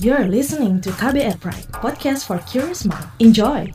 You're listening to KBR Pride, podcast for curious mind. Enjoy!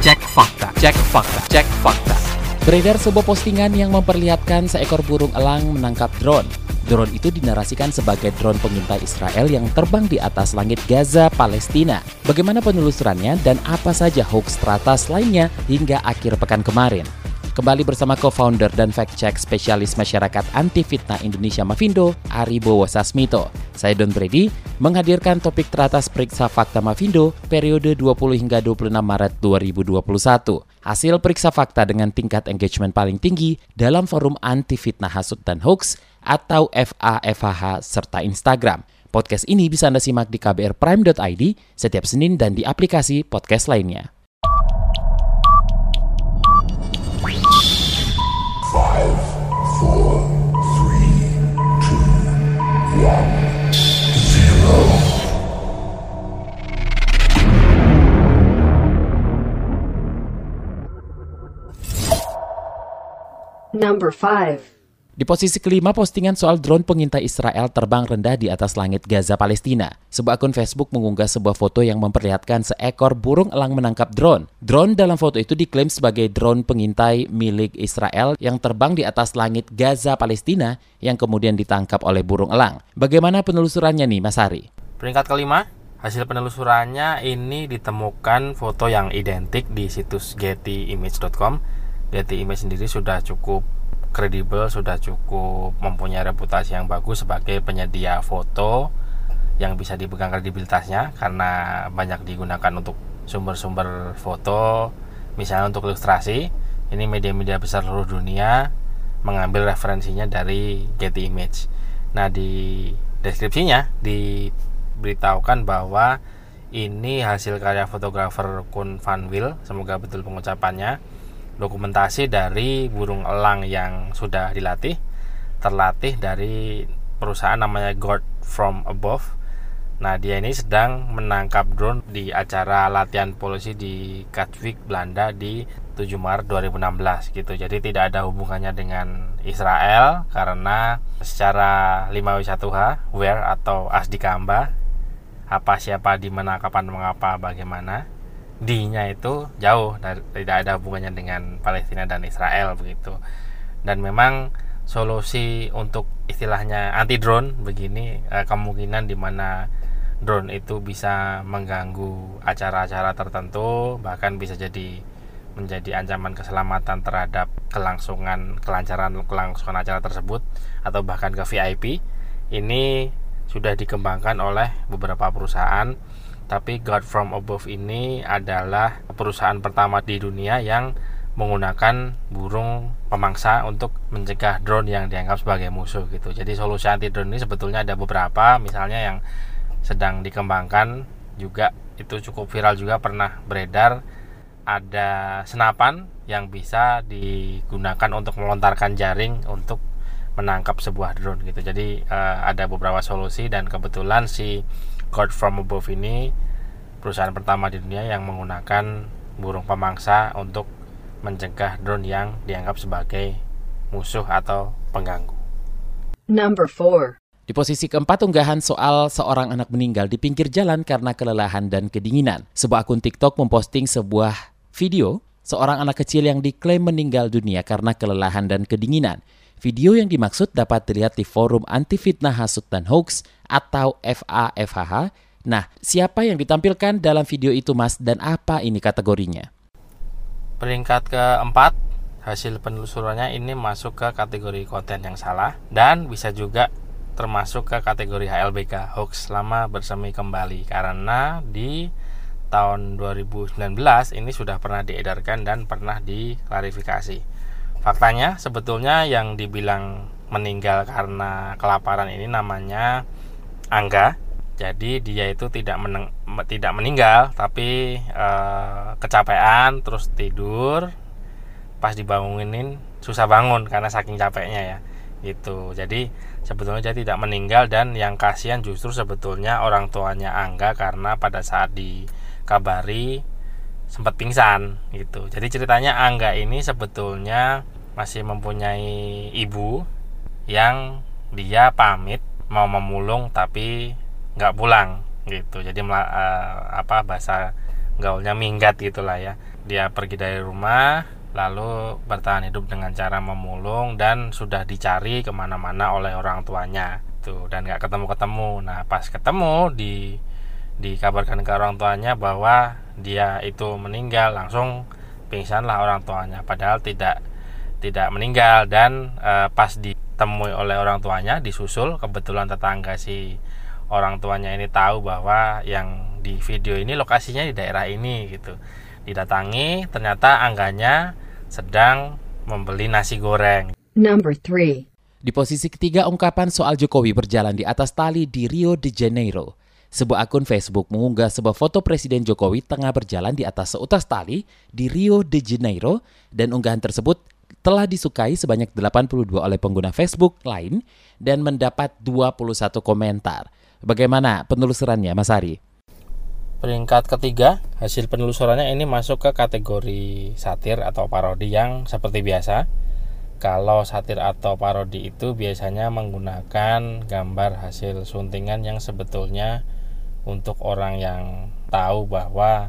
Cek fakta, cek fakta, cek fakta. Beredar sebuah postingan yang memperlihatkan seekor burung elang menangkap drone. Drone itu dinarasikan sebagai drone pengintai Israel yang terbang di atas langit Gaza, Palestina. Bagaimana penelusurannya dan apa saja hoax teratas lainnya hingga akhir pekan kemarin? Kembali bersama co-founder dan fact-check spesialis masyarakat anti fitnah Indonesia Mavindo, Ari Bowo Sasmito. Saya Don Brady menghadirkan topik teratas periksa fakta Mavindo periode 20 hingga 26 Maret 2021. Hasil periksa fakta dengan tingkat engagement paling tinggi dalam forum anti fitnah hasut dan hoax atau FAFHH serta Instagram. Podcast ini bisa Anda simak di kbrprime.id setiap Senin dan di aplikasi podcast lainnya. Number 5. Di posisi kelima, postingan soal drone pengintai Israel terbang rendah di atas langit Gaza, Palestina. Sebuah akun Facebook mengunggah sebuah foto yang memperlihatkan seekor burung elang menangkap drone. Drone dalam foto itu diklaim sebagai drone pengintai milik Israel yang terbang di atas langit Gaza, Palestina yang kemudian ditangkap oleh burung elang. Bagaimana penelusurannya nih, Mas Ari? Peringkat kelima, hasil penelusurannya ini ditemukan foto yang identik di situs gettyimage.com. Getty Image sendiri sudah cukup kredibel, sudah cukup mempunyai reputasi yang bagus sebagai penyedia foto yang bisa dipegang kredibilitasnya karena banyak digunakan untuk sumber-sumber foto, misalnya untuk ilustrasi. Ini media-media besar seluruh dunia mengambil referensinya dari Getty Image. Nah, di deskripsinya diberitahukan bahwa ini hasil karya fotografer Kun Van Wil, semoga betul pengucapannya dokumentasi dari burung elang yang sudah dilatih terlatih dari perusahaan namanya God from Above. Nah dia ini sedang menangkap drone di acara latihan polisi di Katwijk Belanda di 7 Maret 2016 gitu. Jadi tidak ada hubungannya dengan Israel karena secara 5W1H where atau asdikamba apa siapa di mana kapan mengapa bagaimana D-nya itu jauh tidak ada hubungannya dengan Palestina dan Israel begitu. Dan memang solusi untuk istilahnya anti drone begini eh, kemungkinan di mana drone itu bisa mengganggu acara-acara tertentu bahkan bisa jadi menjadi ancaman keselamatan terhadap kelangsungan kelancaran kelangsungan acara tersebut atau bahkan ke VIP ini sudah dikembangkan oleh beberapa perusahaan tapi God from Above ini adalah perusahaan pertama di dunia yang menggunakan burung pemangsa untuk mencegah drone yang dianggap sebagai musuh gitu. Jadi solusi anti drone ini sebetulnya ada beberapa, misalnya yang sedang dikembangkan juga itu cukup viral juga pernah beredar ada senapan yang bisa digunakan untuk melontarkan jaring untuk menangkap sebuah drone gitu. Jadi uh, ada beberapa solusi dan kebetulan si God from Above ini perusahaan pertama di dunia yang menggunakan burung pemangsa untuk mencegah drone yang dianggap sebagai musuh atau pengganggu. Number 4. Di posisi keempat unggahan soal seorang anak meninggal di pinggir jalan karena kelelahan dan kedinginan. Sebuah akun TikTok memposting sebuah video seorang anak kecil yang diklaim meninggal dunia karena kelelahan dan kedinginan. Video yang dimaksud dapat dilihat di forum anti fitnah hasut dan hoax atau FAFHH. Nah, siapa yang ditampilkan dalam video itu Mas dan apa ini kategorinya? Peringkat keempat, hasil penelusurannya ini masuk ke kategori konten yang salah dan bisa juga termasuk ke kategori HLBK hoax selama bersemi kembali karena di tahun 2019 ini sudah pernah diedarkan dan pernah diklarifikasi. Faktanya sebetulnya yang dibilang meninggal karena kelaparan ini namanya Angga. Jadi dia itu tidak meneng, tidak meninggal tapi e, kecapean terus tidur pas dibangunin susah bangun karena saking capeknya ya itu jadi sebetulnya dia tidak meninggal dan yang kasihan justru sebetulnya orang tuanya Angga karena pada saat dikabari sempat pingsan gitu. Jadi ceritanya Angga ini sebetulnya masih mempunyai ibu yang dia pamit mau memulung tapi nggak pulang gitu. Jadi uh, apa bahasa gaulnya minggat gitulah ya. Dia pergi dari rumah lalu bertahan hidup dengan cara memulung dan sudah dicari ke mana-mana oleh orang tuanya tuh. Dan nggak ketemu-ketemu. Nah pas ketemu di dikabarkan ke orang tuanya bahwa dia itu meninggal langsung pingsan lah orang tuanya padahal tidak tidak meninggal dan e, pas ditemui oleh orang tuanya disusul kebetulan tetangga si orang tuanya ini tahu bahwa yang di video ini lokasinya di daerah ini gitu didatangi ternyata angganya sedang membeli nasi goreng. Number 3. Di posisi ketiga ungkapan soal Jokowi berjalan di atas tali di Rio de Janeiro. Sebuah akun Facebook mengunggah sebuah foto Presiden Jokowi tengah berjalan di atas seutas tali di Rio de Janeiro dan unggahan tersebut telah disukai sebanyak 82 oleh pengguna Facebook lain dan mendapat 21 komentar. Bagaimana penelusurannya Mas Ari? Peringkat ketiga, hasil penelusurannya ini masuk ke kategori satir atau parodi yang seperti biasa. Kalau satir atau parodi itu biasanya menggunakan gambar hasil suntingan yang sebetulnya untuk orang yang tahu bahwa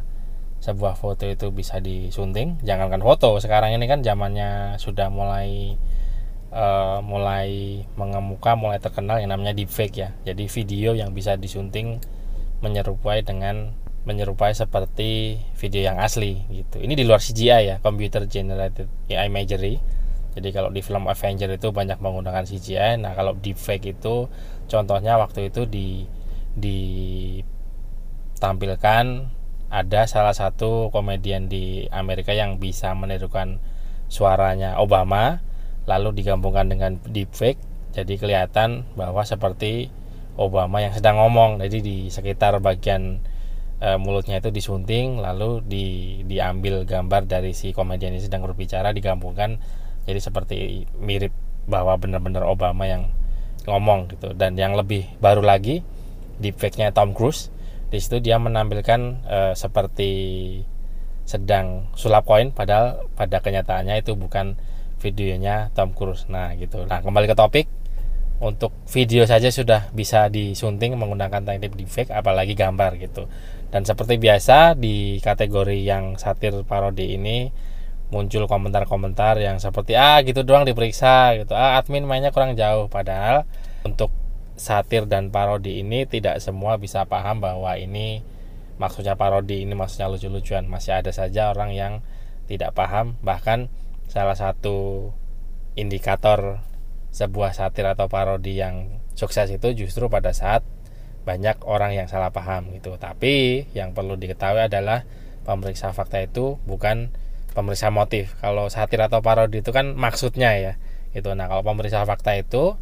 sebuah foto itu bisa disunting. Jangankan foto, sekarang ini kan zamannya sudah mulai uh, mulai mengemuka, mulai terkenal yang namanya deepfake ya. Jadi video yang bisa disunting menyerupai dengan menyerupai seperti video yang asli gitu. Ini di luar CGI ya, computer generated imagery. Jadi kalau di film Avenger itu banyak menggunakan CGI. Nah, kalau deepfake itu contohnya waktu itu di ditampilkan ada salah satu komedian di Amerika yang bisa menirukan suaranya Obama lalu digabungkan dengan deepfake. Jadi kelihatan bahwa seperti Obama yang sedang ngomong jadi di sekitar bagian e, mulutnya itu disunting lalu di diambil gambar dari si komedian ini sedang berbicara digabungkan jadi seperti mirip bahwa benar-benar Obama yang ngomong gitu. Dan yang lebih baru lagi deepfake-nya Tom Cruise. Di situ dia menampilkan e, seperti sedang sulap koin padahal pada kenyataannya itu bukan videonya Tom Cruise. Nah gitu. Nah kembali ke topik. Untuk video saja sudah bisa disunting menggunakan teknik deepfake apalagi gambar gitu. Dan seperti biasa di kategori yang satir parodi ini muncul komentar-komentar yang seperti ah gitu doang diperiksa gitu. Ah admin mainnya kurang jauh padahal untuk satir dan parodi ini tidak semua bisa paham bahwa ini maksudnya parodi ini maksudnya lucu-lucuan masih ada saja orang yang tidak paham bahkan salah satu indikator sebuah satir atau parodi yang sukses itu justru pada saat banyak orang yang salah paham gitu. Tapi yang perlu diketahui adalah pemeriksa fakta itu bukan pemeriksa motif. Kalau satir atau parodi itu kan maksudnya ya. Itu nah kalau pemeriksa fakta itu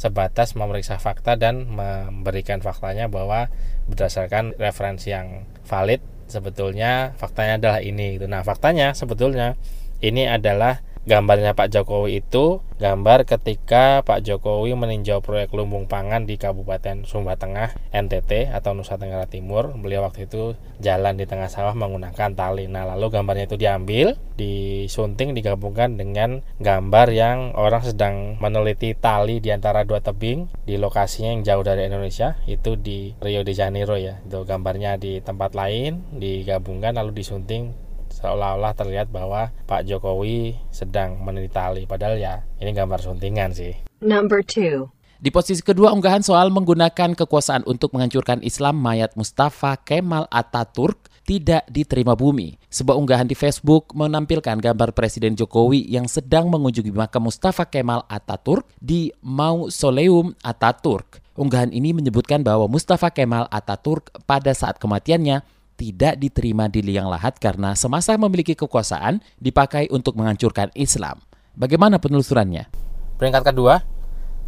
sebatas memeriksa fakta dan memberikan faktanya bahwa berdasarkan referensi yang valid sebetulnya faktanya adalah ini gitu. Nah, faktanya sebetulnya ini adalah Gambarnya Pak Jokowi itu gambar ketika Pak Jokowi meninjau proyek lumbung pangan di Kabupaten Sumba Tengah NTT atau Nusa Tenggara Timur. Beliau waktu itu jalan di tengah sawah menggunakan tali. Nah, lalu gambarnya itu diambil, disunting, digabungkan dengan gambar yang orang sedang meneliti tali di antara dua tebing di lokasinya yang jauh dari Indonesia, itu di Rio de Janeiro ya. Itu gambarnya di tempat lain digabungkan lalu disunting seolah-olah terlihat bahwa Pak Jokowi sedang meneliti tali padahal ya ini gambar suntingan sih. Number two. Di posisi kedua unggahan soal menggunakan kekuasaan untuk menghancurkan Islam mayat Mustafa Kemal Ataturk tidak diterima bumi. Sebuah unggahan di Facebook menampilkan gambar Presiden Jokowi yang sedang mengunjungi makam Mustafa Kemal Ataturk di Mausoleum Ataturk. Unggahan ini menyebutkan bahwa Mustafa Kemal Ataturk pada saat kematiannya tidak diterima di liang lahat karena semasa memiliki kekuasaan dipakai untuk menghancurkan Islam. Bagaimana penelusurannya? Peringkat kedua,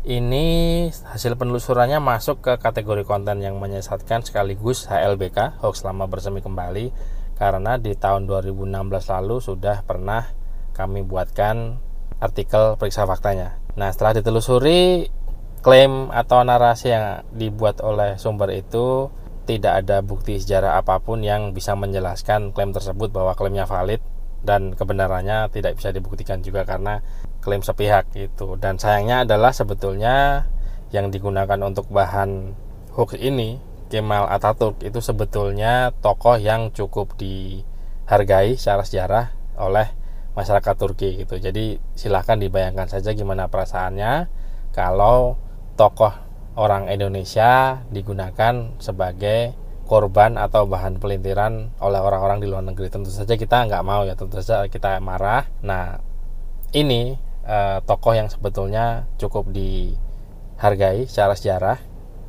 ini hasil penelusurannya masuk ke kategori konten yang menyesatkan sekaligus HLBK, hoax lama bersemi kembali, karena di tahun 2016 lalu sudah pernah kami buatkan artikel periksa faktanya. Nah, setelah ditelusuri klaim atau narasi yang dibuat oleh sumber itu tidak ada bukti sejarah apa pun yang bisa menjelaskan klaim tersebut bahwa klaimnya valid dan kebenarannya tidak bisa dibuktikan juga karena klaim sepihak itu dan sayangnya adalah sebetulnya yang digunakan untuk bahan hoax ini Kemal Ataturk itu sebetulnya tokoh yang cukup dihargai secara sejarah oleh masyarakat Turki gitu. Jadi silahkan dibayangkan saja gimana perasaannya kalau tokoh orang Indonesia digunakan sebagai korban atau bahan pelintiran oleh orang-orang di luar negeri. Tentu saja kita nggak mau ya, tentu saja kita marah. Nah ini eh, tokoh yang sebetulnya cukup dihargai secara sejarah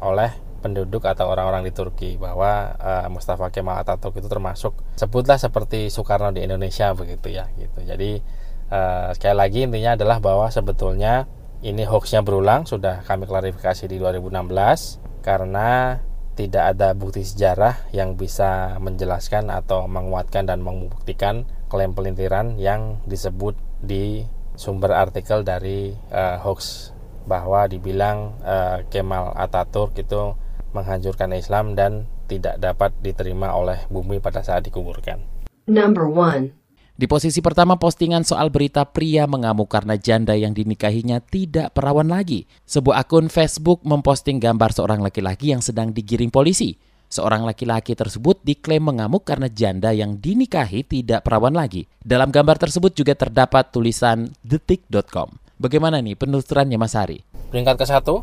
oleh penduduk atau orang-orang di Turki bahwa uh, Mustafa Kemal Atatürk itu termasuk sebutlah seperti Soekarno di Indonesia begitu ya gitu. Jadi uh, sekali lagi intinya adalah bahwa sebetulnya ini hoaxnya berulang sudah kami klarifikasi di 2016 karena tidak ada bukti sejarah yang bisa menjelaskan atau menguatkan dan membuktikan klaim pelintiran yang disebut di sumber artikel dari uh, hoax bahwa dibilang uh, Kemal Ataturk itu menghancurkan Islam dan tidak dapat diterima oleh bumi pada saat dikuburkan. Number 1. Di posisi pertama postingan soal berita pria mengamuk karena janda yang dinikahinya tidak perawan lagi. Sebuah akun Facebook memposting gambar seorang laki-laki yang sedang digiring polisi. Seorang laki-laki tersebut diklaim mengamuk karena janda yang dinikahi tidak perawan lagi. Dalam gambar tersebut juga terdapat tulisan detik.com. Bagaimana nih penelusurannya Mas Hari? Peringkat ke satu,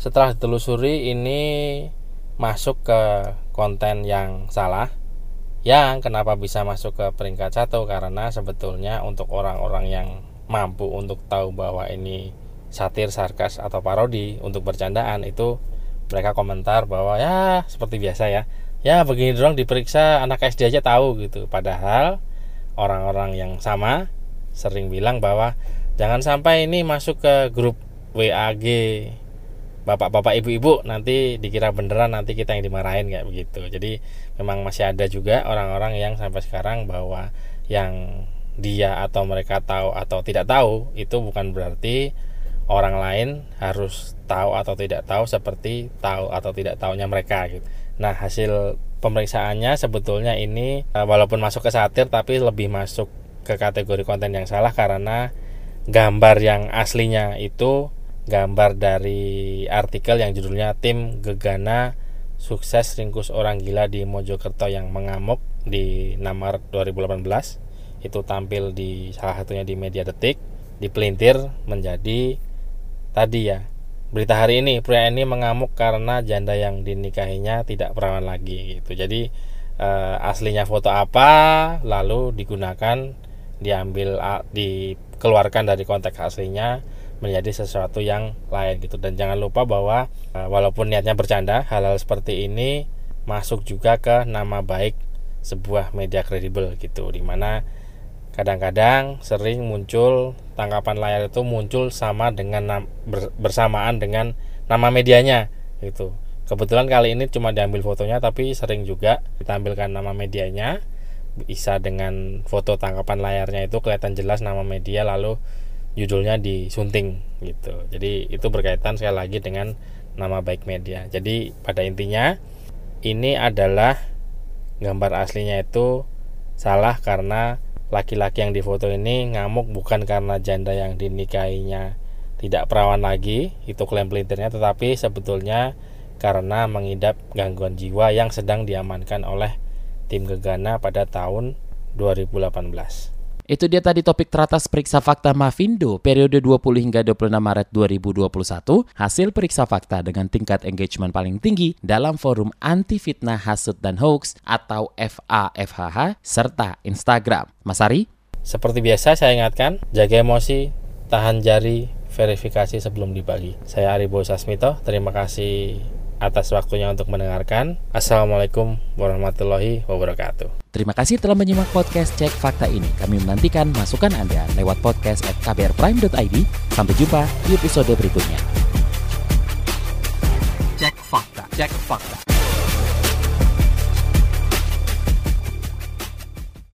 setelah ditelusuri ini masuk ke konten yang salah yang kenapa bisa masuk ke peringkat satu? Karena sebetulnya untuk orang-orang yang mampu untuk tahu bahwa ini satir, sarkas atau parodi untuk bercandaan itu mereka komentar bahwa ya seperti biasa ya. Ya begini dong diperiksa anak SD aja tahu gitu. Padahal orang-orang yang sama sering bilang bahwa jangan sampai ini masuk ke grup WAG bapak-bapak ibu-ibu nanti dikira beneran nanti kita yang dimarahin kayak begitu. Jadi memang masih ada juga orang-orang yang sampai sekarang bahwa yang dia atau mereka tahu atau tidak tahu itu bukan berarti orang lain harus tahu atau tidak tahu seperti tahu atau tidak tahunya mereka gitu. Nah hasil pemeriksaannya sebetulnya ini eh, walaupun masuk ke satir tapi lebih masuk ke kategori konten yang salah karena gambar yang aslinya itu gambar dari artikel yang judulnya tim Gegana sukses ringkus orang gila di Mojokerto yang mengamuk di 6 Maret 2018 itu tampil di salah satunya di media detik dipelintir menjadi tadi ya. Berita hari ini pria ini mengamuk karena janda yang dinikahinya tidak perawan lagi gitu. Jadi eh, aslinya foto apa lalu digunakan diambil dikeluarkan dari konteks aslinya menjadi sesuatu yang lain gitu. Dan jangan lupa bahwa uh, walaupun niatnya bercanda hal-hal seperti ini masuk juga ke nama baik sebuah media kredibel gitu. Di mana kadang-kadang sering muncul tangkapan layar itu muncul sama dengan bersamaan dengan nama medianya gitu. Kebetulan kali ini cuma diambil fotonya tapi sering juga ditampilkan nama medianya. Bisa dengan foto tangkapan layarnya itu kelihatan jelas nama media lalu judulnya disunting gitu. Jadi itu berkaitan sekali lagi dengan nama baik media. Jadi pada intinya ini adalah gambar aslinya itu salah karena laki-laki yang difoto ini ngamuk bukan karena janda yang dinikahinya tidak perawan lagi itu klaim pelintirnya tetapi sebetulnya karena mengidap gangguan jiwa yang sedang diamankan oleh tim Gegana pada tahun 2018. Itu dia tadi topik teratas periksa fakta Mavindo periode 20 hingga 26 Maret 2021, hasil periksa fakta dengan tingkat engagement paling tinggi dalam forum anti fitnah hasut dan hoax atau FAFHH serta Instagram. Mas Ari? Seperti biasa saya ingatkan, jaga emosi, tahan jari, verifikasi sebelum dibagi. Saya Aribo Sasmito, terima kasih atas waktunya untuk mendengarkan. Assalamualaikum warahmatullahi wabarakatuh. Terima kasih telah menyimak podcast Cek Fakta ini. Kami menantikan masukan Anda lewat podcast at kbrprime.id. Sampai jumpa di episode berikutnya. Cek Fakta. Cek Fakta.